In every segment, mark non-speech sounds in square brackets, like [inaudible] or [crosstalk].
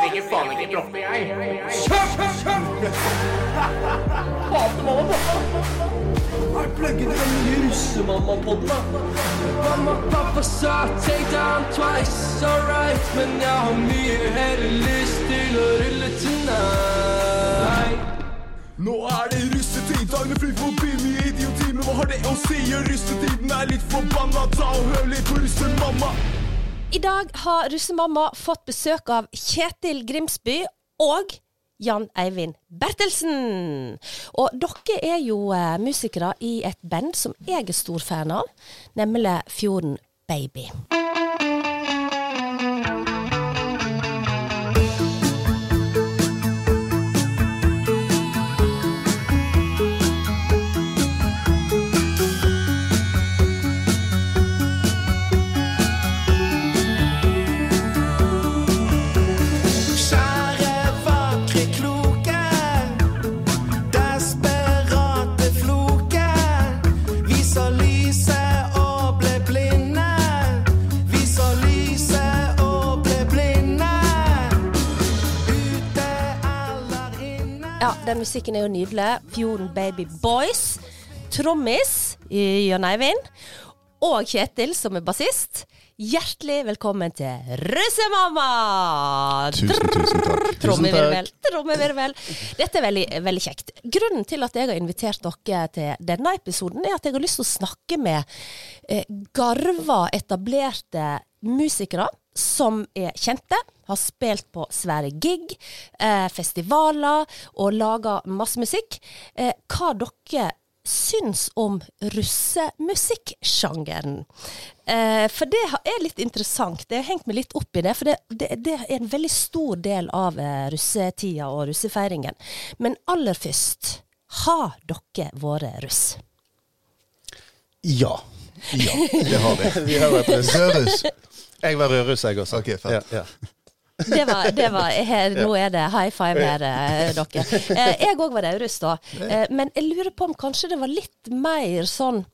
Trenger faen ikke droppe, jeg. Mamma, pappa sa take down twice, alright. Men jeg har mye heller lyst til å rulle tonight. Nå er det russetid, dagene flyr forbi mye idioti. Men hva har det å si? Russetiden er litt forbanna. Ta og hør litt på russemamma I dag har russemamma fått besøk av Kjetil Grimsby og Jan Eivind Bertelsen. Og dere er jo eh, musikere i et band som jeg er stor fan av, nemlig Fjorden Baby. Den musikken er jo nydelig. Fjorden Baby Boys. Trommis Jørn Eivind. Og Kjetil, som er bassist. Hjertelig velkommen til Russemamma! Tusen, tusen takk. Trommevirvel. Trommevirvel. Dette er veldig, veldig kjekt. Grunnen til at jeg har invitert dere til denne episoden, er at jeg har lyst til å snakke med eh, garva, etablerte musikere som er kjente. Har spilt på svære gig, eh, festivaler og laga masse musikk. Eh, hva dere syns om russemusikksjangeren. Eh, for det er litt interessant. Jeg har hengt meg litt opp i det. For det, det, det er en veldig stor del av eh, russetida og russefeiringen. Men aller først, har dere vært russ? Ja. Ja, det har vi. [laughs] Vi har vært russ. [laughs] Jeg var rødruss, jeg også. Ok, fett. Ja, ja. Det var, det var her, Nå er det high five her, eh, dere. Eh, jeg òg var rødruss, da. Eh, men jeg lurer på om kanskje det var litt mer sånn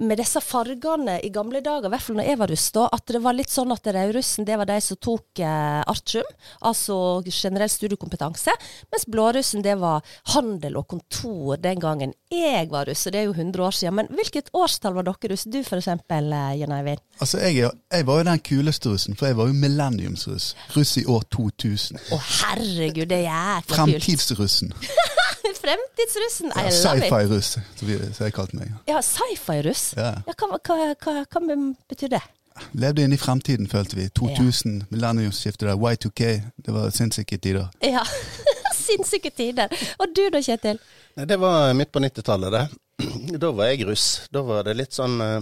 med disse fargene i gamle dager, i hvert fall når jeg var russ, da, at det var litt sånn at rødrussen det var de som tok eh, artium, altså generell studiekompetanse, mens blårussen det var handel og kontor den gangen jeg var russ, og det er jo 100 år siden. Men hvilket årstall var dere russ? Du eksempel, eh, Jan Eivind? Altså, jeg, jeg var jo den kuleste russen, for jeg var jo millenniumsruss. Russ i år 2000. Å herregud, det er jækla kult. Fremtidsrussen. [laughs] Fremtidsrussen, I Ja. Sci-fi-russ, som jeg kalte meg. Ja, sci-fi-russ. Ja. Ja, hva, hva, hva, hva betyr det? Levde inn i fremtiden, følte vi. 2000, millenniumsskiftet der, Y2K. Det var sinnssyke tider. Ja, [laughs] sinnssyke tider. Og du da, Kjetil? Nei, Det var midt på 90-tallet, det. [clears throat] Da var jeg russ. Da var det litt sånn eh,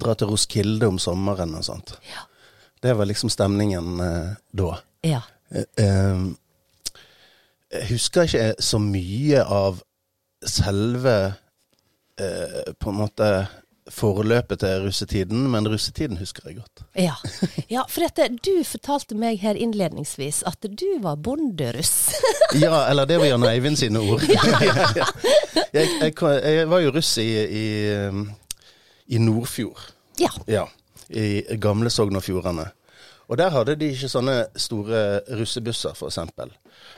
Dra til Roskilde om sommeren og sånt. Ja. Det var liksom stemningen eh, da. Ja. Eh, eh, jeg husker ikke så mye av selve eh, på en måte forløpet til russetiden, men russetiden husker jeg godt. Ja, ja for dette, du fortalte meg her innledningsvis at du var bonderuss. [laughs] Ja, eller det var Jan Eivind sine ord. [laughs] [laughs] jeg, jeg, jeg var jo russ i, i, i Nordfjord. Ja. Ja. I gamle Sogn og Fjordane. Og der hadde de ikke sånne store russebusser, eksempel.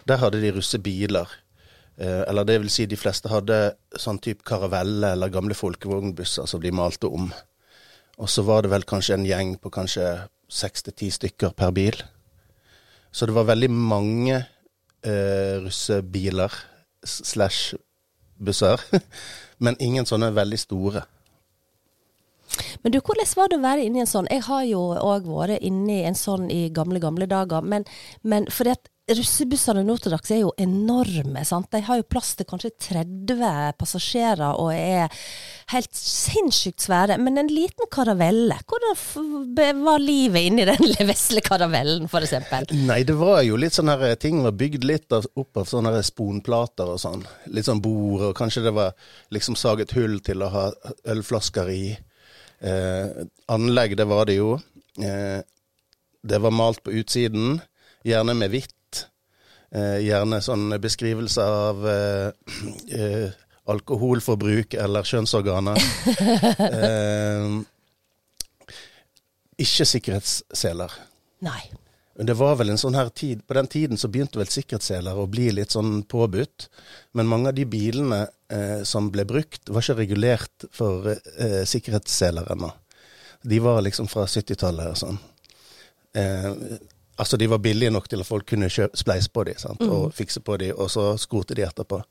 Der hadde de russebiler. Eh, eller det vil si, de fleste hadde sånn type karavelle eller gamle folkevognbusser som de malte om. Og så var det vel kanskje en gjeng på kanskje seks til ti stykker per bil. Så det var veldig mange eh, russebiler slash busser, [laughs] men ingen sånne veldig store. Men du, hvordan var det å være inni en sånn? Jeg har jo òg vært inni en sånn i gamle, gamle dager. Men, men fordi at russebussene nå til dags er jo enorme. sant? De har jo plass til kanskje 30 passasjerer og er helt sinnssykt svære. Men en liten karavelle, hvordan var livet inni den [laughs] vesle karavellen, f.eks.? Nei, det var jo litt sånn her Ting var bygd litt av, opp av sånne her sponplater og sånn. Litt sånn bord, og kanskje det var liksom saget hull til å ha ølflasker i. Eh, anlegg, det var det jo. Eh, det var malt på utsiden, gjerne med hvitt. Eh, gjerne sånn beskrivelse av eh, eh, alkoholforbruk eller kjønnsorganer. [laughs] eh, ikke sikkerhetsseler. Nei. Det var vel en sånn her tid, På den tiden så begynte vel sikkerhetsseler å bli litt sånn påbudt. Men mange av de bilene eh, som ble brukt, var ikke regulert for eh, sikkerhetsseler ennå. De var liksom fra 70-tallet og sånn. Eh, altså de var billige nok til at folk kunne kjøpe, spleise på de, sant? og fikse på de, og så skrote de etterpå.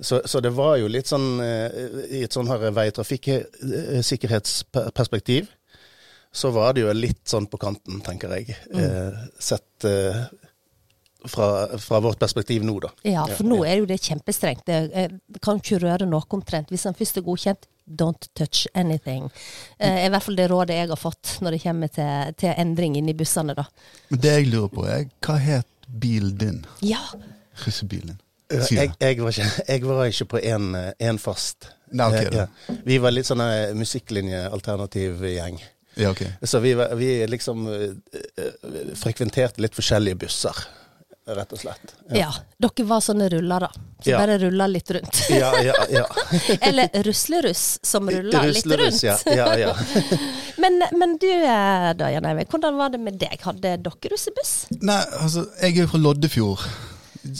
Så, så det var jo litt sånn eh, I et sånn veitrafikksikkerhetsperspektiv så var det jo litt sånn på kanten, tenker jeg. Eh, sett eh, fra, fra vårt perspektiv nå, da. Ja, for nå er jo det kjempestrengt. Det, eh, kan ikke røre noe omtrent. Hvis den først er godkjent, don't touch anything. Eh, I hvert fall det rådet jeg har fått når det kommer til, til endring inni bussene, da. Men det jeg lurer på, er hva het bilen din? Ja, Russebilen? Ja, Jeg, jeg, var ikke, [laughs] jeg var ikke på én fast. Nei, ok, Eh, da. ja. Vi var litt sånn musikklinje-alternativ gjeng. Ja, okay. Så vi, vi liksom eh, eh, frekventerte litt forskjellige busser, rett og slett. ja. Dere var sånne rullere. Så Ja. bare rulla litt [laughs] [laughs] rundt. Ja, ja, ja. Eller rusleruss [laughs] som rulla litt rundt. Ja, ja, ja. Men, men du eh, da, Jan Eivind, hvordan var det med deg? Hadde dere russebuss? Nei, altså, jeg er jo fra Loddefjord.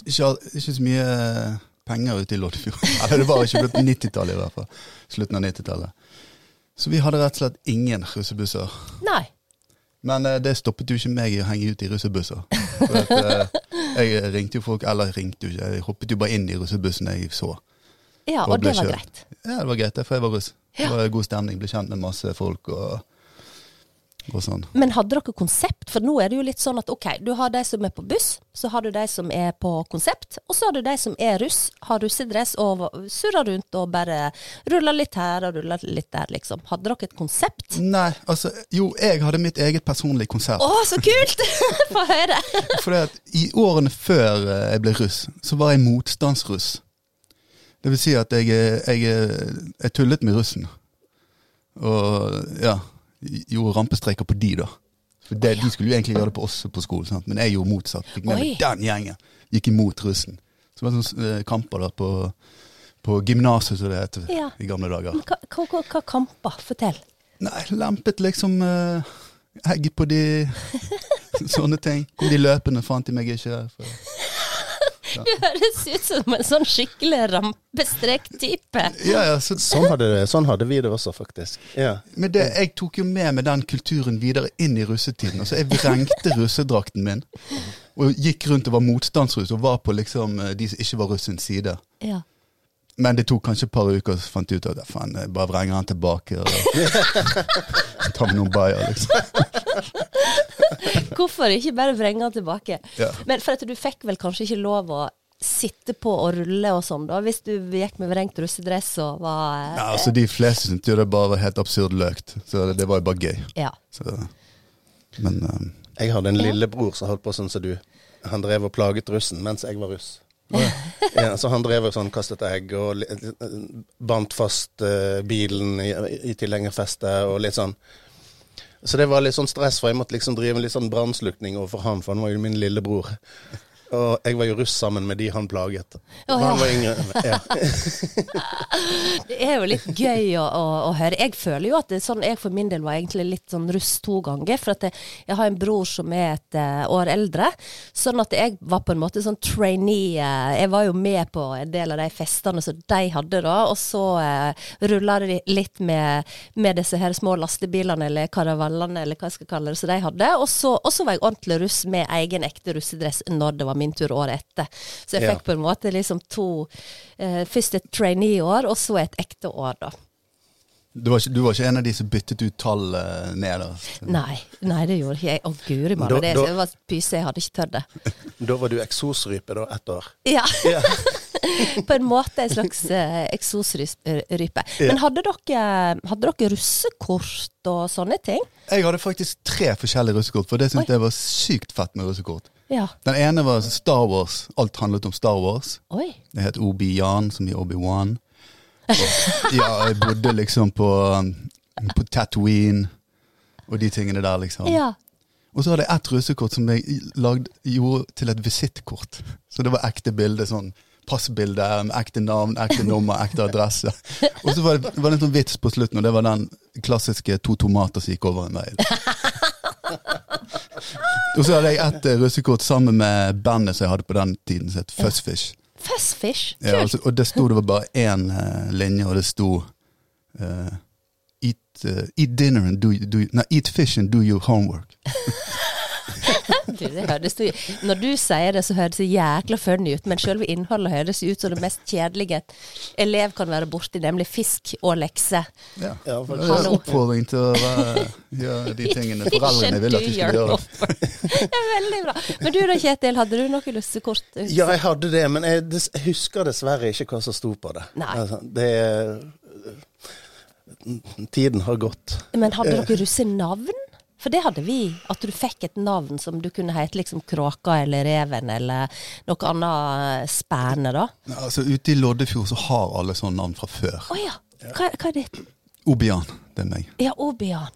Ikke, ikke så mye penger ute i Loddefjord. Eller det var ikke på 90-tallet i hvert fall. Slutten av 90-tallet. Så vi hadde rett og slett ingen russebusser. Nei. Men eh, det stoppet jo ikke meg i å henge ut i russebusser. At, eh, jeg ringte jo folk, eller ringte jo ikke, jeg hoppet jo bare inn i russebussen jeg så. Ja, Og og det var kjørt. greit. Ja, det var greit, for jeg var russ. Ja. Det var god stemning, ble kjent med masse folk og sånn. Men hadde dere konsept? For nå er det jo litt sånn at ok, du har de som er på buss, så har du de som er på konsept, og så har du de som er russ, har russedress og surrer rundt og bare ruller litt her og ruller litt der, liksom. Hadde dere et konsept? Nei, altså, jo, jeg hadde mitt eget personlige konsert. Å, så kult! [laughs] Få høre. For at i årene før eh, jeg ble russ, så var jeg motstandsruss. Det vil si at jeg, eh, jeg, eh, jeg tullet med russen. Og ja, gjorde rampestreker på de, da. For det, De skulle jo egentlig gjøre det på oss på skolen, sant? men jeg gjorde motsatt. Fikk med meg den gjengen. Gikk imot russen. Så det var sånne eh, kamper da på, på gymnaset, som det het Ja. i gamle dager. Hva, hva, hva, hva kamper? Fortell. Nei, lempet liksom uh, egg på de [laughs] Sånne ting. Kom de løpende, fant de meg ikke. For, [laughs] høres ut som en sånn skikkelig rampestrektype. ja, ja, så, Sånn hadde, det- sånn hadde vi det også, faktisk. Ja. Men det, jeg tok jo med meg den kulturen videre inn i russetiden. Altså, jeg vrengte russedrakten min. Og gikk rundt og var motstandsruss og var på liksom eh, de som ikke var russens side. Ja. Men det tok kanskje et par uker, så fant jeg ut at faen, jeg bare vrenger han tilbake. Og [laughs] tar med noen bayer, liksom. [laughs] Hvorfor ikke bare vrenge den tilbake? Ja. Men for at du fikk vel kanskje ikke lov å sitte på og rulle og sånn, da, hvis du gikk med vrengt russedress og var Ja, altså, de fleste syntes jo det bare var helt absurd løkt. Så det, det var jo bare gøy. Ja. Så, men um, Jeg hadde en lillebror som holdt på sånn som du. Han drev og plaget russen mens jeg var russ. ja, så han drev og sånn, kastet egg og li- bandt fast uh, bilen i, i tilhengerfestet og litt sånn. Så det var litt sånn stress, for jeg måtte liksom drive litt sånn brannslukning overfor han, for han var jo min lillebror. Og jeg var jo russ sammen med de han plaget. Oh, Og han var yngre. Ja. [laughs] Det er jo litt gøy å, å, å høre. Jeg føler jo at det, er sånn, jeg for min del var egentlig litt sånn russ to ganger. For at jeg, jeg har en bror som er et uh, år eldre. Sånn at jeg var på en måte sånn trainee. Uh, jeg var jo med på en del av de festene som de hadde da. Og så uh, rulla de litt med, med disse her små lastebilene eller karavallene eller hva jeg skal kalle det, som de hadde. Og så var jeg ordentlig russ med egen ekte russedress når det var min tur året etter. Så jeg Ja. fikk på en måte liksom to eh, Først et trainee-år, og så et ekte år, da. Du var, ikke, du var ikke en av de som byttet ut tall ned? Da. Nei, nei, det gjorde ikke jeg. Å guri malla, det, det var pyse, jeg hadde ikke tørt det. [laughs] Da var du eksosrype da, ett år. Ja. [laughs] [laughs] På en måte en slags eh, eksosrype. Men hadde dere, hadde dere russekort og sånne ting? Jeg hadde faktisk tre forskjellige russekort, for det syntes jeg var sykt fett med russekort. Ja. Den ene var Star Wars. Alt handlet om Star Wars. Oi. Det het Obi-Jan, som i Obi-Wan. Ja, jeg bodde liksom på, um, på Tatooine og de tingene der, liksom. Ja. Og så hadde jeg ett russekort som jeg lagde, gjorde til et visittkort. Så det var ekte bilde, sånn passbilde ekte navn, ekte nummer, ekte adresse. Og så var det, var det en sånn vits på slutten, og det var den klassiske to tomater som gikk over en mail. Og så hadde jeg ett eh, russekort sammen med bandet som jeg hadde på den tiden, som het Fussfish. Ja, altså, og det sto det var bare én uh, linje, og det sto uh, eat, uh, eat dinner and do, do Nei, eat fish and do your homework. [laughs] Du, det høres jo, når du sier det, så høres det jækla funny ut, men selve innholdet høres ut som det mest kjedelige elev kan være borti, nemlig fisk og lekser. Ja. Ja, Det er en oppfordring til å være, gjøre de tingene foreldrene vil at de skal gjøre. Det er veldig bra. Men du da, Kjetil, hadde du noe lussekort? Ja, jeg hadde det, men jeg, husker dessverre ikke hva som sto på det. Nei. det er Tiden har gått. Men hadde dere russenavn? For det hadde vi. At du fikk et navn som du kunne hete liksom Kråka eller Reven eller noe annet spennende, da. Ja, Altså, ute i Loddefjord så har alle sånne navn fra før. Å ja. Hva, hva er det? Obian, det er meg. Ja, Obian.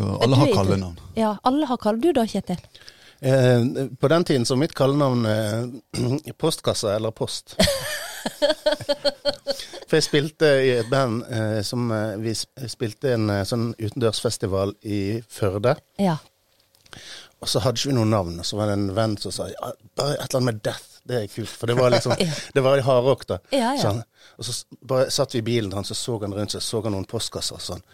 Ja, alle har kallenavn. Ja, alle har kall. Du da, Kjetil? Eh, på den tiden så mitt kallenavn eh, [clears throat] Postkasse eller Post. [laughs] For jeg spilte i et band eh, som eh, Vi sp- spilte en eh, sånn utendørsfestival i Førde. Ja. Og så hadde ikke vi noe navn. Og så var det en venn som sa ja, bare et eller annet med Death. Det er kult. For det var liksom [laughs] Ja. Det var i hardrock, da. Ja, ja. Sånn. og så bare satt vi i bilen han, så så han rundt seg, så han noen postkasser. Sånn.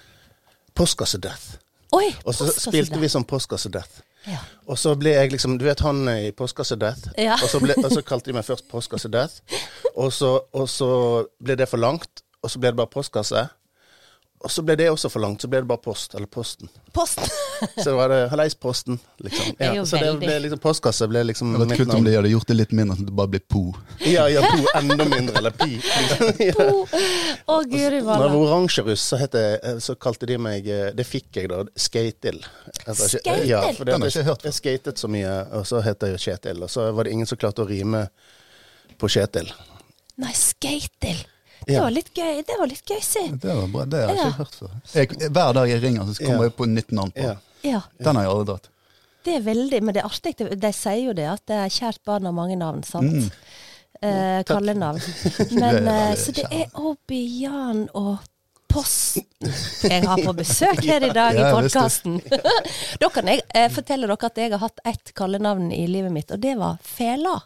Postkasse Death. Oi! Og så spilte death. vi som Postkasse Death. Ja. Og så ble jeg liksom Du vet han i Postkasse Death? Ja. Og, så ble, og så kalte de meg først Postkasse Death. [laughs] Og så, og så ble det for langt, og så ble det bare postkasse. Og så ble det også for langt, så ble det bare Post, eller Posten. Posten. [laughs] Så det var det Hallais, Posten, liksom. Det er så det ble liksom Postkasse ble liksom Det hadde vært kult om de hadde gjort det litt mindre, sånn at det bare ble Po. [laughs] Ja, ja, po enda mindre, eller pi. [laughs] Liksom. Ja. Å, guri Når jeg var oransjeruss, så, het så kalte de meg eh, Det fikk jeg da, Skatil. Altså, Skatil? Ja, for det, Den har jeg ikke hørt jeg skatet så mye, og så het jeg Kjetil. Og så var det ingen som klarte å rime på Kjetil. Nei, Skatil. Det Ja. var litt gøy, det var litt gøy, si. Det var bra, det har jeg Ja. ikke hørt før. Jeg, hver dag jeg ringer, så kommer Ja. jeg på nytt navn på. Ja. Ja. Den har jeg aldri dratt. Det er veldig, men det er artig. De, de sier jo det, at det er kjært barn har mange navn, sant? Mm. Eh, kallenavn. [laughs] Men, Det eh, så det er Obian og Posten jeg har på besøk her i dag i Ja, i podkasten. [laughs] da kan jeg eh, fortelle dere at jeg har hatt ett kallenavn i livet mitt, og det var Fela.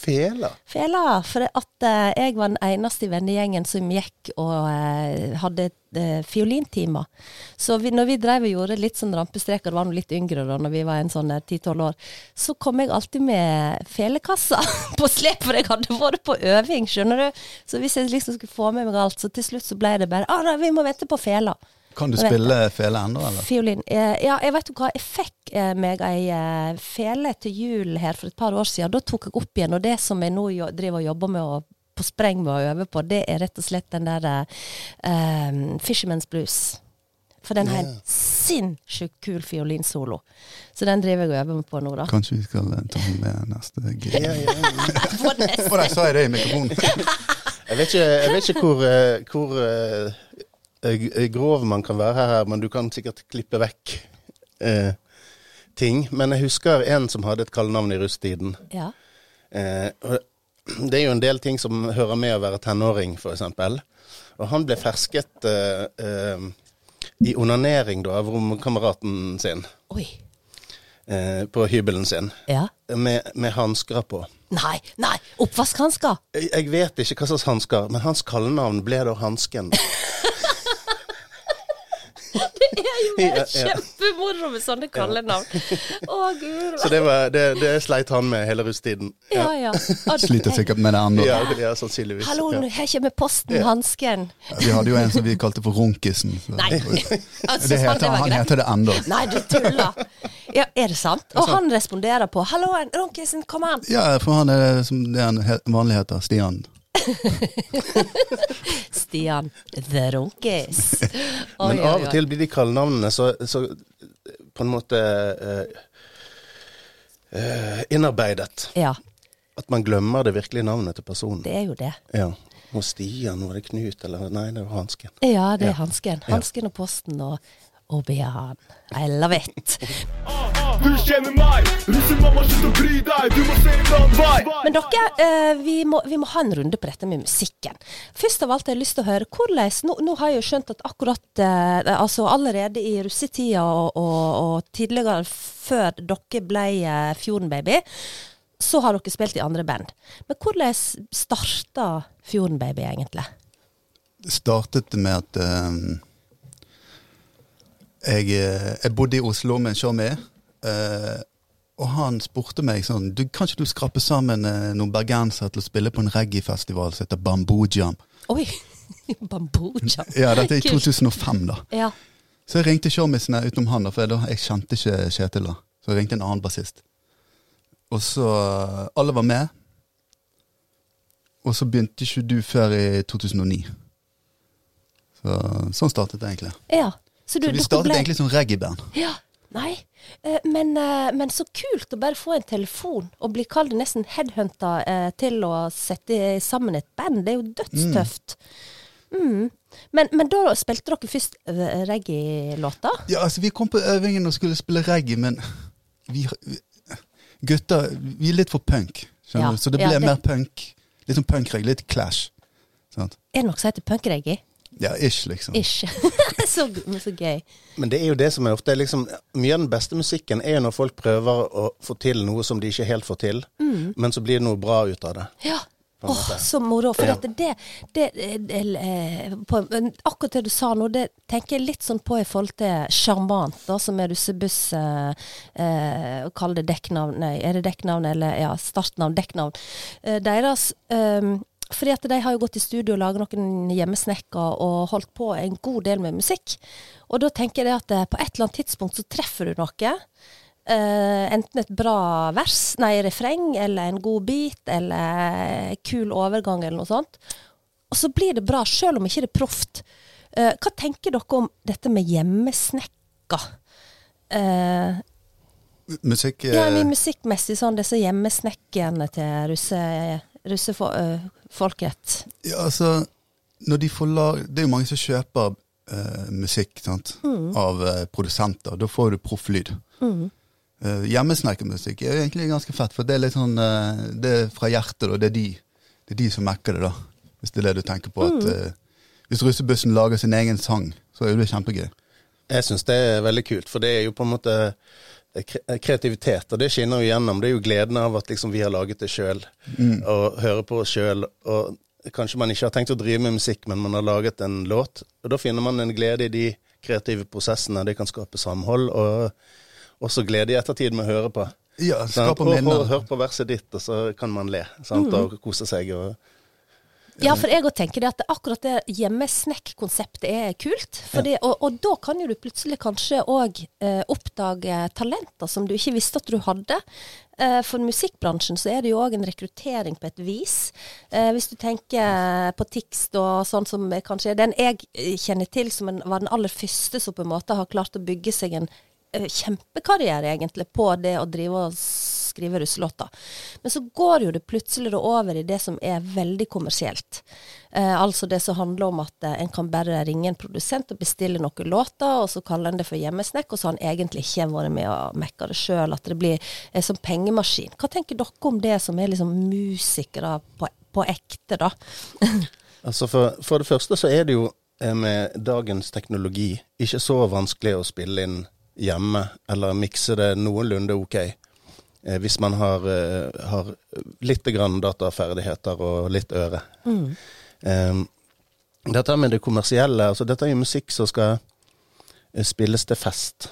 Fela. Fela, for at eh, jeg var den eneste i vennegjengen som gikk og eh, hadde uh, fiolintimer. Så vi, når vi drev og gjorde litt sånn rampestreker, var nå litt yngre da når vi var en sånn eh, 10-12 år, så kom jeg alltid med felekassa [laughs] på slep, for jeg hadde vært på øving, skjønner du. Så hvis jeg liksom skulle få med meg alt, så til slutt så ble det bare ah, nei, vi må vente på fela. Kan du spille fele ennå, eller? Fiolin. Eh, ja, jeg vet jo hva. Jeg fikk eh, meg ei eh, fele til jul her for et par år siden. Da tok jeg opp igjen, og det som jeg nå jo, driver og jobber med og på spreng med å øve på, det er rett og slett den der eh, Fisherman's Blues. For den har en sinnssykt kul fiolinsolo. Så den driver jeg og øver med på nå, da. Kanskje vi skal ta den med neste gig. Ja, ja. [laughs] Neste. Å nei, sa jeg det i mikrofonen? Jeg vet ikke, jeg vet ikke hvor, hvor grov man kan være her, men du kan sikkert klippe vekk eh, ting. Men jeg husker en som hadde et kallenavn i rusttiden. Ja. Eh, det er jo en del ting som hører med å være tenåring, f.eks. Og han ble fersket eh, eh, i onanering da, av romkameraten sin Oi. eh, på hybelen sin, Ja. med, med hansker på. Nei, nei! Oppvaskhansker! Jeg, jeg vet ikke hva slags hansker, men hans kallenavn ble da Hansken. [laughs] [laughs] Er jo Ja, ja. kjempemoro med sånne kallenavn. Å, gud. Så det, var, det, det sleit han med hele russetiden. Ja, ja. Og- [laughs] Sliter sikkert med det ennå. Ja, ja sannsynligvis. Hallo, Ja. her kommer posten, hansken. Vi hadde jo en som vi kalte for Runkisen. [laughs] Nei. Altså, Det heter, var han heter det ennå. Nei, du tuller. Ja, er det sant? Og han responderer på 'Halloen, Runkisen, kom an'. Ja, for han er som det han vanlig heter, Stian. [laughs] Stian the Runkis. [laughs] Oi, Men av og til blir de kallenavnene så, så på en måte uh, innarbeidet Ja, at man glemmer det virkelige navnet til personen. det er jo det. Ja. Og Stian, var det Knut, eller Nei, det var Hansken. Ja, det er Ja. hansken. Hansken og posten og og Bian. I love it. [laughs] Du kjenner meg, russemamma, slutt å bry deg, du må se en annen vei. Men dere, eh, vi, må, vi må ha en runde på dette med musikken. Først av alt har jeg lyst til å høre hvordan Nå, nå har jeg jo skjønt at akkurat eh, Altså allerede i russetida og, og, og tidligere, før dere ble eh, Fjorden-baby, så har dere spilt i andre band. Men hvordan starta Fjorden-baby egentlig? Det startet med at um, jeg, eh, jeg bodde i Oslo med en showmee. Eh, og han spurte meg sånn du, Kan ikke du skrape sammen uh, noen bergensere til å spille på en reggae-festival som heter Bamboo Jam? Oi! [laughs] Bambuja. Ja, dette er i 2005, da. Ja. Så jeg ringte showmisene utenom han, da, for jeg, da, jeg kjente ikke Kjetil. da. Så jeg ringte en annen bassist. Og så Alle var med. Og så begynte ikke du før i 2009. Så, sånn startet det egentlig. ja. Så, du, Så vi startet ble- egentlig som reggae-band. Ja, nei. Eh, Men, eh, men så kult å bare få en telefon og bli kalt nesten headhunta eh, til å sette sammen et band. Det er jo dødstøft. Mm. Men, men da spilte dere først reggae-låter? Ja, altså Vi kom på øvingen og skulle spille reggae, men vi, gutter vi er litt for punk. Ja? Så det ja, ble det- mer punk. Litt sånn punkreggae, litt clash. Sant? Er det noe som heter punkreggae? Ja, ish, liksom. Ish. [laughs] så, men så gøy. Men det er jo det som er ofte liksom, Mye av den beste musikken er jo når folk prøver å få til noe som de ikke helt får til, men så blir det noe bra ut av det. Ja. Åh, oh, så moro. For Ja. det, det, det eh, på, Akkurat det du sa nå, det tenker jeg litt sånn på i forhold til Sjarmant, da, som er russebuss eh, eh, Kall det dekknavn, nei, er det dekknavn eller ja, startnavn, dekknavn. Eh, deres eh, fordi at de har jo gått i studio og laget noen hjemmesnekker og holdt på en god del med musikk. Og da tenker jeg at eh, på et eller annet tidspunkt så treffer du noe. Uh, enten et bra vers, nei, refreng, eller en god bit, eller kul overgang, eller noe sånt. Og så blir det bra, sjøl om ikke det er proft. Uh, hva tenker dere om dette med hjemmesnekker? Uh, Musikk eh, ja, men musikkmessig sånn, disse hjemmesnekkene til russefolket. Russe, Ja, altså når de får lag, Det er jo mange som kjøper eh, musikk sant? Mm. av eh, produsenter. Da får du profflyd. Mm. Uh, Hjemmesnekkermusikk er egentlig ganske fett, for det er litt sånn eh, Det er fra hjertet, og det er de, det er de som mekker det, da. Hvis det er det du tenker på. Mm. At, eh, hvis russebussen lager sin egen sang, så er jo det kjempegøy. Jeg syns det er veldig kult, for det er jo på en måte kreativitet, og det skinner jo gjennom. Det er jo gleden av at liksom vi har laget det sjøl, og hører på oss sjøl. Og kanskje man ikke har tenkt å drive med musikk, men man har laget en låt. Og da finner man en glede i de kreative prosessene. Det kan skape samhold, og også glede i ettertid med å høre på. Ja, skape skaper Og, og minner. hør på verset ditt, og så kan man le sant? og kose seg. Og, Ja, for jeg òg tenker det at akkurat det hjemmesnekk-konseptet er kult. Fordi, og, og da kan jo du plutselig kanskje òg eh, oppdage talenter som du ikke visste at du hadde. Eh, for musikkbransjen så er det jo òg en rekruttering på et vis. Eh, hvis du tenker på Tix og sånn som kanskje er den jeg eh, kjenner til som en, var den aller første som på en måte har klart å bygge seg en eh, kjempekarriere egentlig på det å drive og skrive russelåter. Men så går jo det plutselig over i det som er veldig kommersielt. Eh, altså det som handler om at eh, en kan bare ringe en produsent og bestille noen låter, og så kaller en det for hjemmesnekk, og så har en egentlig ikke vært med og mekka det sjøl. At det blir eh, som pengemaskin. Hva tenker dere om det som er liksom musikere på, på ekte, da? [laughs] Altså for, for det første så er det jo eh, med dagens teknologi ikke så vanskelig å spille inn hjemme, eller mikse det noenlunde ok. Eh, hvis man har, eh, har litt grann dataferdigheter og litt øre. Eh, dette med det kommersielle, altså dette er jo musikk som skal eh, spilles til fest.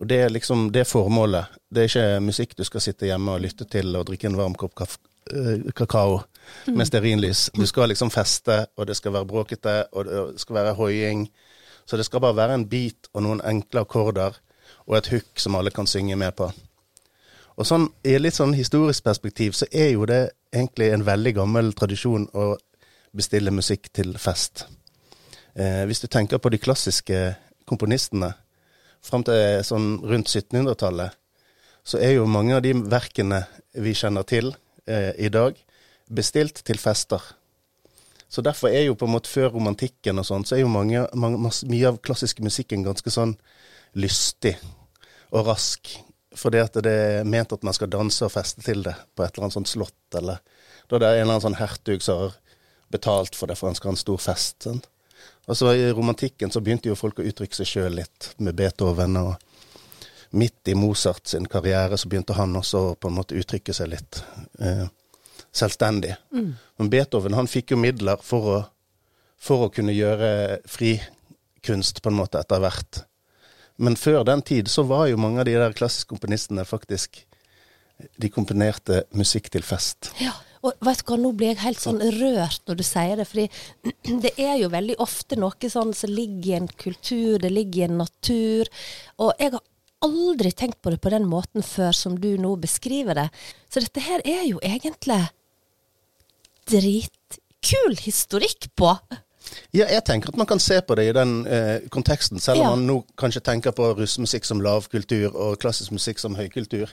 Og det er liksom det formålet. Det er ikke musikk du skal sitte hjemme og lytte til og drikke en varm kopp kakao med stearinlys. Du skal liksom feste, og det skal være bråkete, og det skal være hoiing. Så det skal bare være en beat og noen enkle akkorder og et hook som alle kan synge med på. Og sånn, I litt sånn historisk perspektiv så er jo det egentlig en veldig gammel tradisjon å bestille musikk til fest. Eh, hvis du tenker på de klassiske komponistene fram til sånn rundt 1700-tallet, så er jo mange av de verkene vi kjenner til eh, i dag, bestilt til fester. Så derfor er jo på en måte før romantikken og sånn, så er jo mange, mange, mye av klassisk musikken ganske sånn lystig og rask. Fordi at det er ment at man skal danse og feste til det på et eller annet sånt slott, eller da det er en eller annen sånn hertug som har betalt for det for han skal ha en stor fest. Sant? Og så i romantikken så begynte jo folk å uttrykke seg sjøl litt, med Beethoven. Og midt i Mozart sin karriere så begynte han også å på en måte uttrykke seg litt eh, selvstendig. Men Beethoven han fikk jo midler for å, for å kunne gjøre frikunst på en måte etter hvert. Men før den tid så var jo mange av de der klassiske komponistene faktisk De komponerte musikk til fest. Ja, og vet du hva, nå blir jeg helt sånn rørt når du sier det, fordi [clears throat] det er jo veldig ofte noe sånn som ligger i en kultur, det ligger i en natur, og jeg har aldri tenkt på det på den måten før som du nå beskriver det. Så dette her er jo egentlig dritkul historikk på. Ja, jeg tenker at man kan se på det i den eh, konteksten, selv om Ja. man nå kanskje tenker på russemusikk som lavkultur og klassisk musikk som høykultur.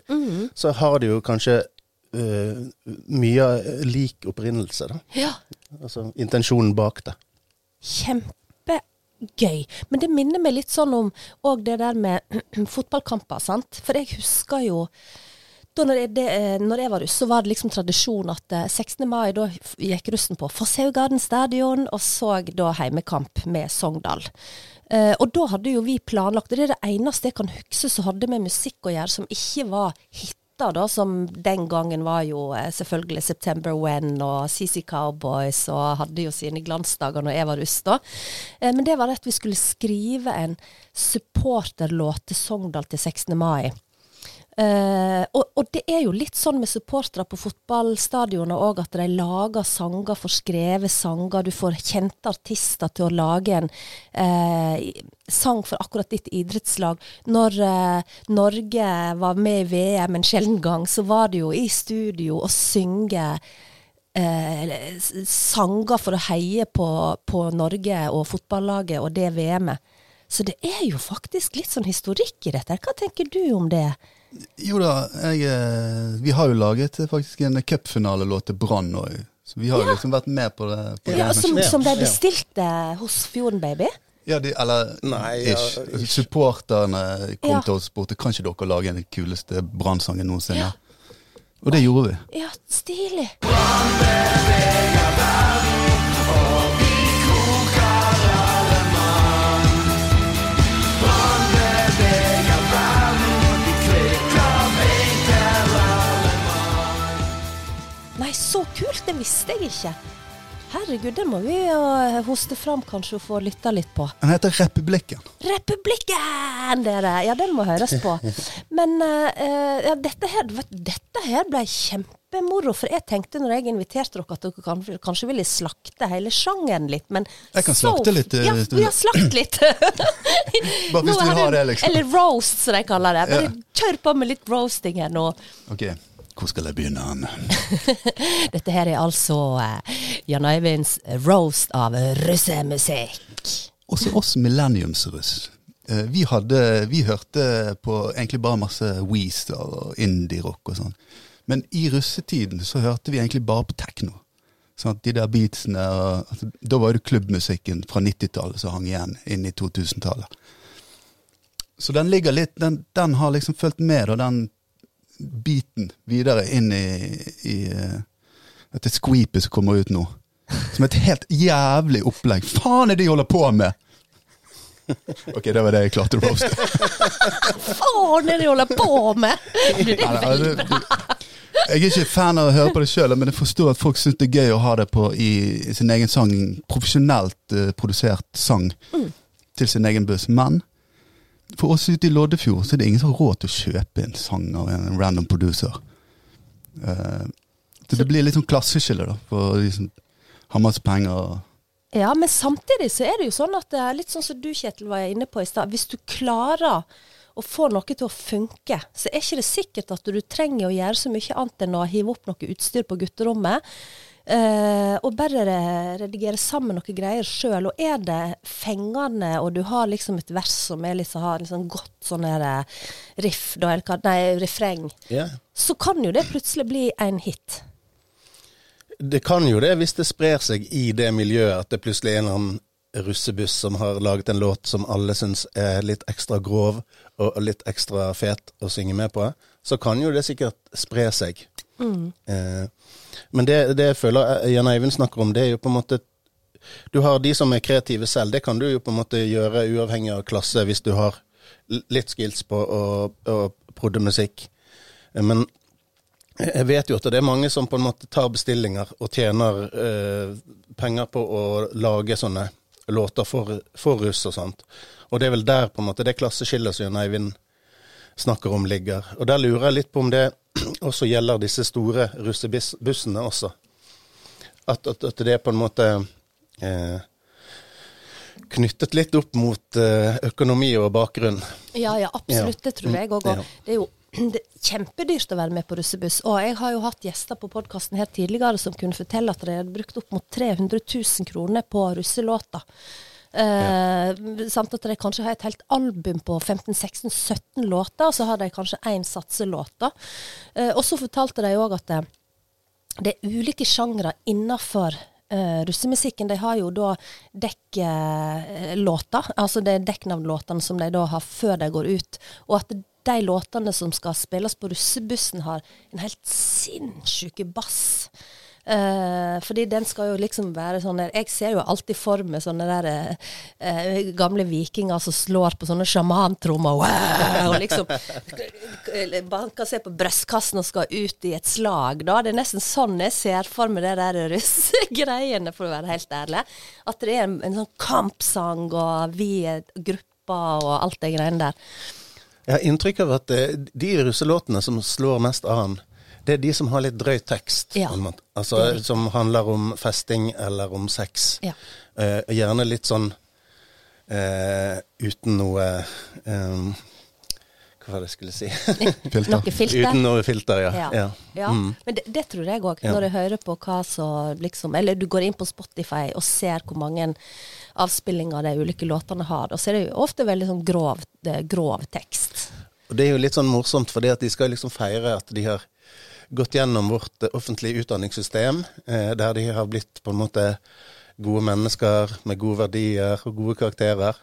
Så har det jo kanskje eh, mye eh, lik opprinnelse, da. Ja. Altså intensjonen bak det. Kjempegøy. Men det minner meg litt sånn om òg det der med [clears throat] fotballkamper, sant. For jeg husker jo da når jeg, det, eh, når jeg var russ, så var det liksom tradisjon at eh, 16. mai, da gikk russen på Fosshaugarden stadion og så da heimekamp med Sogndal. Uh, og da hadde jo vi planlagt, og det er det eneste jeg kan huske som hadde med musikk å gjøre, som ikke var hiter, da, som den gangen var jo eh, selvfølgelig September When og CC Cowboys og hadde jo sine glansdager når jeg var russ, da. Uh, men det var at vi skulle skrive en supporterlåt til Sogndal til 16. mai. Eh, og, og det er jo litt sånn med supportere på fotballstadioner òg, at de lager sanger, får skrevet sanger. Du får kjente artister til å lage en eh, sang for akkurat ditt idrettslag. Når eh, Norge var med i VM en sjelden gang, så var det jo i studio å synge sanger for å heie på, på Norge og fotballaget og det VM-et. Så det er jo faktisk litt sånn historikk i dette. Hva tenker du om det? Jo da, jeg, eh, vi har jo laget eh, faktisk en cupfinalelåt til Brann òg. Så vi har jo liksom vært med på det. På Ja, det. som, som de bestilte hos Fjorden Baby? Ja, de, eller Nei, ja, ish. ish. Supporterne kom Ja. til oss og spurte kan ikke dere lage den kuleste Brann-sangen noensinne. Og det gjorde vi. Ja, stilig. Nei, så kult! Det visste jeg ikke. Herregud, det må vi jo hoste fram kanskje og få lytta litt på. Den heter Republikken. Republikken, dere! Ja, den må høres på. Men eh, eh, ja, dette, her, dette her ble kjempemoro. For jeg tenkte når jeg inviterte dere at dere kan, kanskje ville slakte hele sjangeren litt. Men Jeg kan så- slakte litt, eh, Ja, vi har slakt litt. [laughs] [laughs] Bare hvis du har det, liksom. Eller roast, som de kaller det. Bare Ja. kjør på med litt roasting her nå. Ok, hvor skal jeg begynne? Anne? [laughs] Dette her er altså uh, Jan Øyvinds roast av russemusikk. Også oss millenniumsruss. Uh, Vi, hadde, vi hørte på egentlig bare masse Weezer og indie-rock og sånn. Men i russetiden så hørte vi egentlig bare på tekno. Sånn de der beatsene og, altså, Da var det klubbmusikken fra 90-tallet som hang igjen inn i 2000-tallet. Så den ligger litt Den, den har liksom fulgt med, og den biten videre inn i, i eh, dette squeepet som kommer ut nå. Som et helt jævlig opplegg. Faen er det de holder på med?! [laughs] Ok, det var det jeg klarte å roaste. Faen, er det de holder på med?! [laughs] Det er veldig det- Jeg er ikke fan av å høre på det sjøl, men jeg forstår at folk syns det er gøy å ha det på i, sin egen sang. Profesjonelt uh, produsert sang. til sin egen buss. Men for oss ute i Loddefjord så er det ingen som har råd til å kjøpe en sang av en random producer. Uh, så det blir litt sånn klasseskille, da, for de som har masse penger. Ja, men samtidig så er det jo sånn at det er litt sånn som du Kjetil var inne på i stad. Hvis du klarer å få noe til å funke, så er ikke det sikkert at du trenger å gjøre så mye annet enn å hive opp noe utstyr på gutterommet. Uh, og bare redigere sammen noen greier sjøl. Og er det fengende, og du har liksom et vers som er liksom, har liksom godt sånn eh, riff, da, eller nei, refreng, yeah. så kan jo det plutselig bli en hit. Det kan jo det hvis det sprer seg i det miljøet at det plutselig er en eller annen russebuss som har laget en låt som alle syns er litt ekstra grov og litt ekstra fet å synge med på. Så kan jo det sikkert spre seg. Eh, men det, det jeg føler Jan Eivind snakker om, det er jo på en måte Du har de som er kreative selv. Det kan du jo på en måte gjøre uavhengig av klasse hvis du har litt skills på å, å prodde musikk. Eh, Men jeg vet jo at det er mange som på en måte tar bestillinger og tjener eh, penger på å lage sånne låter for, for russ og sånt. Og det er vel der på en måte det klasseskillet som Jan Eivind snakker om, ligger. Og der lurer jeg litt på om det [clears throat] også gjelder disse store russebussene også. At, at, at det er på en måte eh, knyttet litt opp mot eh, økonomi og bakgrunn. Ja, ja, absolutt. Ja. Det tror jeg òg. Mm, ja. Det er jo [clears throat] det er kjempedyrt å være med på russebuss. Og jeg har jo hatt gjester på podkasten her tidligere som kunne fortelle at de hadde brukt opp mot 300 000 kroner på russelåter. Eh, samt at de kanskje har et helt album på 15-16-17 låter, og så har de kanskje én satselåt. Eh, og så fortalte de òg at det, det er ulike sjangre innafor uh, russemusikken. De har jo da dekklåter, altså det er dekknavnlåtene som de da har før de går ut. Og at de låtene som skal spilles på russebussen, har en helt sinnssyk bass. Uh, fordi den skal jo liksom være sånn der Jeg ser jo alltid for meg sånne der uh, gamle vikinger som slår på sånne sjamantrommer wow, og liksom banker seg på brystkassen og skal ut i et slag, da. Det er nesten sånn jeg ser for meg det der russegreiene, for å være helt ærlig. At det er en, en sånn kampsang, og vi er grupper og alt det greiene der. Jeg har inntrykk av at eh, de russelåtene som slår mest an, det er de som har litt drøy tekst. Ja. Altså Det som handler om festing eller om sex. Ja. Uh, gjerne litt sånn uh, uten noe eh, Hva var det jeg skulle si? [laughs] Filter. Noe filter. uten noe filter, ja. Ja. ja. Ja, Mm. men det, det tror jeg òg. Ja. Når jeg hører på hva som liksom Eller du går inn på Spotify og ser hvor mange avspillinger de ulike låtene har, og så er det jo ofte veldig sånn grov, grov tekst. Og det er jo litt sånn morsomt, at de skal liksom feire at de har gått gjennom vårt offentlige utdanningssystem, eh, der de har blitt på en måte gode mennesker med gode verdier og gode karakterer.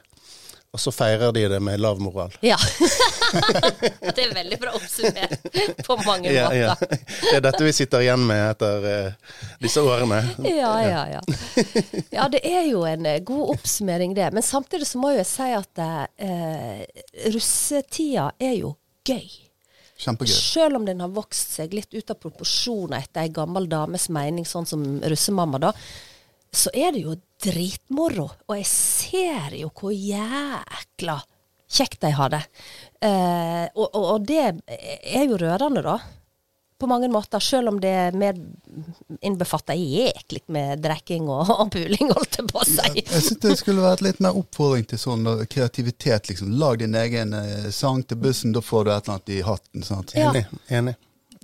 Og så feirer de det med lav moral. Ja. [laughs] det er veldig bra oppsummert på mange Ja, måter. ja. Det er dette vi sitter igjen med etter uh, disse årene. Ja, ja, ja. Ja, det er jo en eh, god oppsummering, det. Men samtidig så må jeg si at uh, russetida er jo gøy. Kjempegøy. Selv om den har vokst seg litt ut av proporsjoner etter ei gammel dames mening, sånn som russemamma, da, så er det jo dritmoro. Og jeg ser jo hvor jækla kjekt de har det. Eh, og, og, og det er jo rørende, da. På mange måter, selv om det med innbefatter jæklig med drikking og, [laughs] og puling, holdt jeg på å si. Jeg synes det skulle vært litt mer oppfordring til sånn kreativitet. liksom. Lag din egen eh, sang til bussen, da får du et eller annet i hatten. sant? Ja. Enig. enig.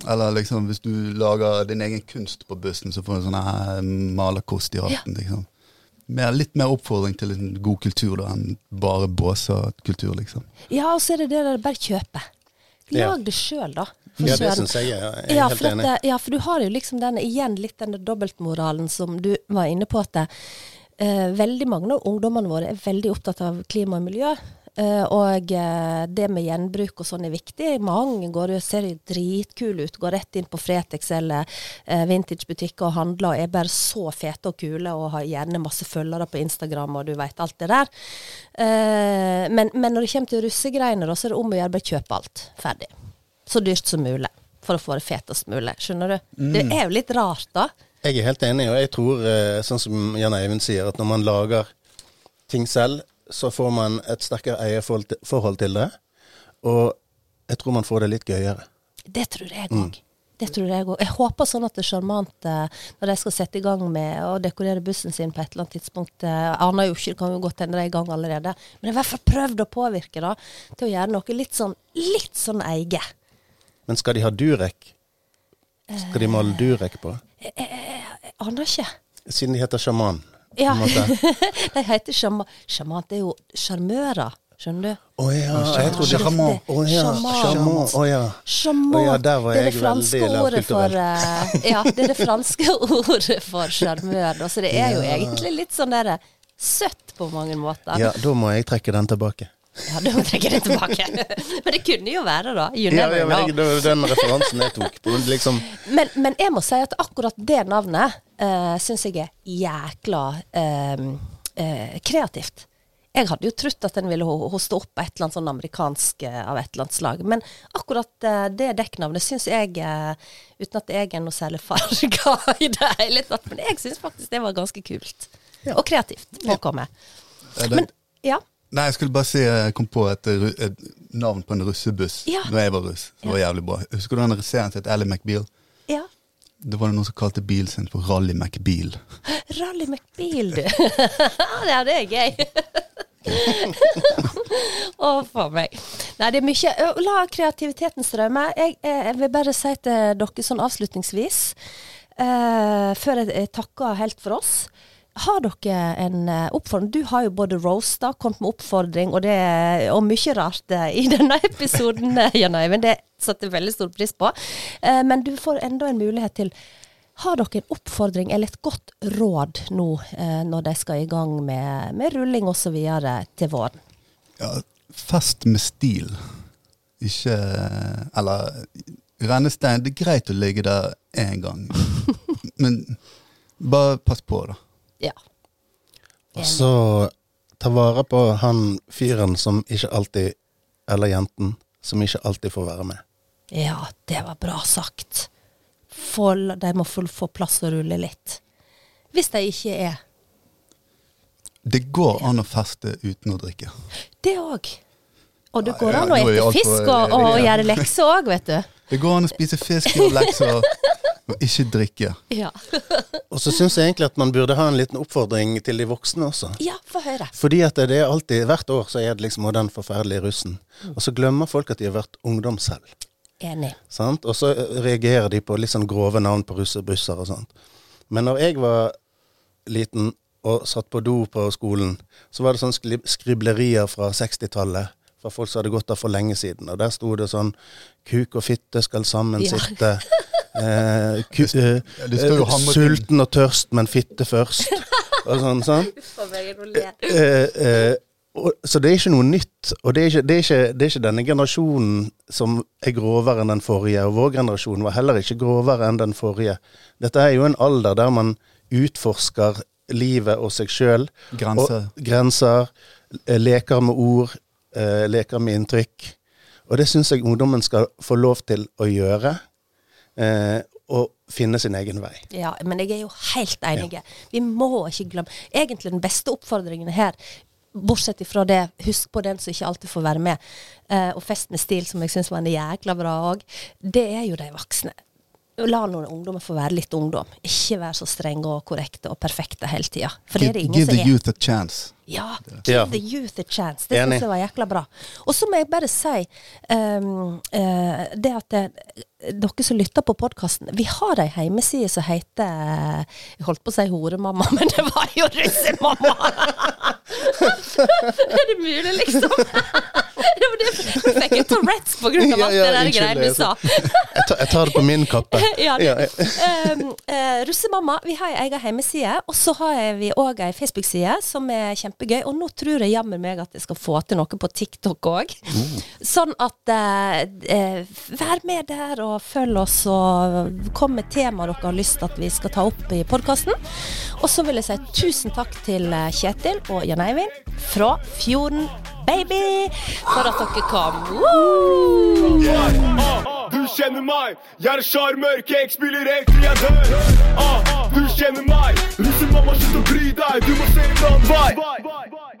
Eller liksom hvis du lager din egen kunst på bussen, så får du sånn her malerkost i hatten. liksom. Mer, litt mer oppfordring til en god kultur da, enn bare båsekultur, liksom. Ja, og så er det det der bare kjøpe. Ja. Lag det sjøl, da. for Ja, det syns jeg. Jeg er Ja helt enig. det- ja, for du har jo liksom den, igjen litt denne dobbeltmoralen som du var inne på. at det, eh, Veldig mange av ungdommene våre er veldig opptatt av klima og miljø. Eh, og eh, det med gjenbruk og sånn er viktig. Mange går jo, ser jo dritkule ut. Går rett inn på Fretex eller eh, vintagebutikker og handler og er bare så fete og kule og har gjerne masse følgere på Instagram og du veit alt det der. Men, men når det kommer til russegreiene, så er det om å gjøre bare kjøpe alt ferdig. Så dyrt som mulig. For å få det fetest mulig. Skjønner du? Det er jo litt rart, da. Jeg er helt enig, og jeg tror, sånn som Jan Eivind sier, at når man lager ting selv, så får man et sterkere eierforhold til- det. Og jeg tror man får det litt gøyere. Det tror jeg òg. Det tror jeg òg. Jeg håper sånn at det er sjarmant eh, når de skal sette i gang med å dekorere bussen sin på et eller annet tidspunkt. Eh, Jeg aner jo ikke, det kan jo godt hende de er i gang allerede. Men jeg har i hvert fall prøvd å påvirke da, til å gjøre noe litt sånn, litt sånn eget. Men skal de ha durek? Skal de male durek på? Jeg aner ikke. Siden de heter sjaman. Ja. [laughs] de heter sjaman. Sjaman, er jo sjarmører, skjønner du? Å ja, jeg trodde Sjarmant. Å ja, Sjaman. sjaman. Ja. Sjaman. Ja, der var det er jeg det franske veldig ordet for eh, Ja, det er det franske [laughs] ordet for sjarmør. Så det er jo egentlig litt sånn derre søtt på mange måter. Ja, da må jeg trekke den tilbake. Ja, da trekker jeg det tilbake. [laughs] Men det kunne jo være, da. You Ja, never ja, men det var den referansen jeg tok på. Liksom, Men, men jeg må si at akkurat det navnet uh, syns jeg er jækla uh, uh, kreativt. Jeg hadde jo trodd at den ville hoste opp et eller annet sånn amerikansk uh, av et eller annet slag. Men akkurat eh, det dekknavnet syns jeg, eh, uten at jeg er noe særlig farga i det hele tatt, men jeg syns faktisk det var ganske kult. Og kreativt påkommet. Er Men ja. Nei, jeg skulle bare si jeg kom på et, et navn på en russebuss Ja. når jeg var russ. Det var jævlig bra. Husker du den serien som het Ally McBeal? ja. Det var det noen som kalte bilen sin for Rally McBeal. [gasps] Rally McBeal, du. [laughs] ja, det er gøy. [laughs] Å, for meg. Nei, det er mye La kreativiteten strømme. Jeg, eh, jeg vil bare si til dere sånn avslutningsvis, uh, før jeg, jeg takker helt for oss har dere en eh, oppfordring? Du har jo både roasta, kommet med oppfordring, og, det, og mye rart eh, i [laughs] denne episoden, eh, Jan Øyvind. Det setter jeg veldig stor pris på. Men du får enda en mulighet til har dere en oppfordring eller et godt råd nå når de skal i gang med, med rulling osv. til våren? Ja, fest med stil. Ikke Eller rennestein. Det er greit å ligge der én gang, [laughs] men bare pass på, da. Ja. og så ta vare på han fyren som ikke alltid, eller jenten, som ikke alltid får være med. Ja, det var bra sagt. Få, de må få, plass å rulle litt. Hvis de ikke er Det går an å feste uten å drikke. det òg. Og det går an å ete fisk og, og gjøre lekser òg, vet du. Det går an å spise fisk og lekser og ikke drikke. Ja, [laughs] Og så syns jeg egentlig at man burde ha en liten oppfordring til de voksne også. ja få høre. Fordi at det er alltid, hvert år så er det liksom «Å, den forferdelige russen. Og så glemmer folk at de har vært ungdom selv. Enig. Sant? Og så reagerer de på litt sånn grove navn på russebusser og sånt. Men når jeg var liten og satt på do på skolen, så var det sånn skriblerier fra 60-tallet. Fra folk som hadde gått der for lenge siden. Og der sto det sånn Kuk og fitte skal sammen Ja. sitte. [laughs] Eh, ku, eh, eh, sulten og tørst, men fitte først. Og sånn, sånn. [laughs] Eh, eh, så det er ikke noe nytt. Og det er ikke, det, er ikke, det er ikke denne generasjonen som er grovere enn den forrige. Og vår generasjon var heller ikke grovere enn den forrige. Dette er jo en alder der man utforsker livet og seg sjøl. Grenser. Grenser. eh, Leker med ord. Eh, Leker med inntrykk. Og det syns jeg ungdommen skal få lov til å gjøre. Eh, og finne sin egen vei. Ja, men jeg er jo helt enig. Vi må ikke glemme Egentlig den beste oppfordringen her, bortsett ifra det, husk på den som ikke alltid får være med, eh, og Fest med stil, som jeg syns var en jækla bra òg, det er jo de voksne. La noen ungdommer få være litt ungdom. Ikke være så strenge og korrekte og perfekte hele tida. Er Give, ingen give som the er. youth a chance. Ja, give yeah. the youth a chance. Det syns jeg var jækla bra. Og så må jeg bare si um, uh, det at det, dere som lytter på podkasten, vi har ei hjemmeside som heter eh, Jeg holdt på å si Horemamma, [laughs] men det var jo Russemamma! [laughs] er det mulig, liksom? [laughs] det var fikk en Tourettes på grunn av alt ja, det der greiene du sa. [laughs] Jeg tar, jeg tar det på min kappe. [laughs] ja. Ja, ja. Um, uh, Russemamma, vi har ei egen hjemmeside, og så har vi òg ei Facebook-side som er kjempegøy. Og nå tror jeg jammen meg at jeg skal få til noe på TikTok òg. Sånn at uh, uh, vær med der og følg oss, og kom med temaer dere har lyst til at vi skal ta opp i podkasten. Og så vil jeg si tusen takk til Kjetil og Jan Eivind fra Fjorden Baby. For at dere kom. Ah, Du kjenner meg, jeg er sjarmør, cake spiller helt jeg dør. Ah, Du kjenner meg, russemamma, slutt å bry deg, du må se en annen vei.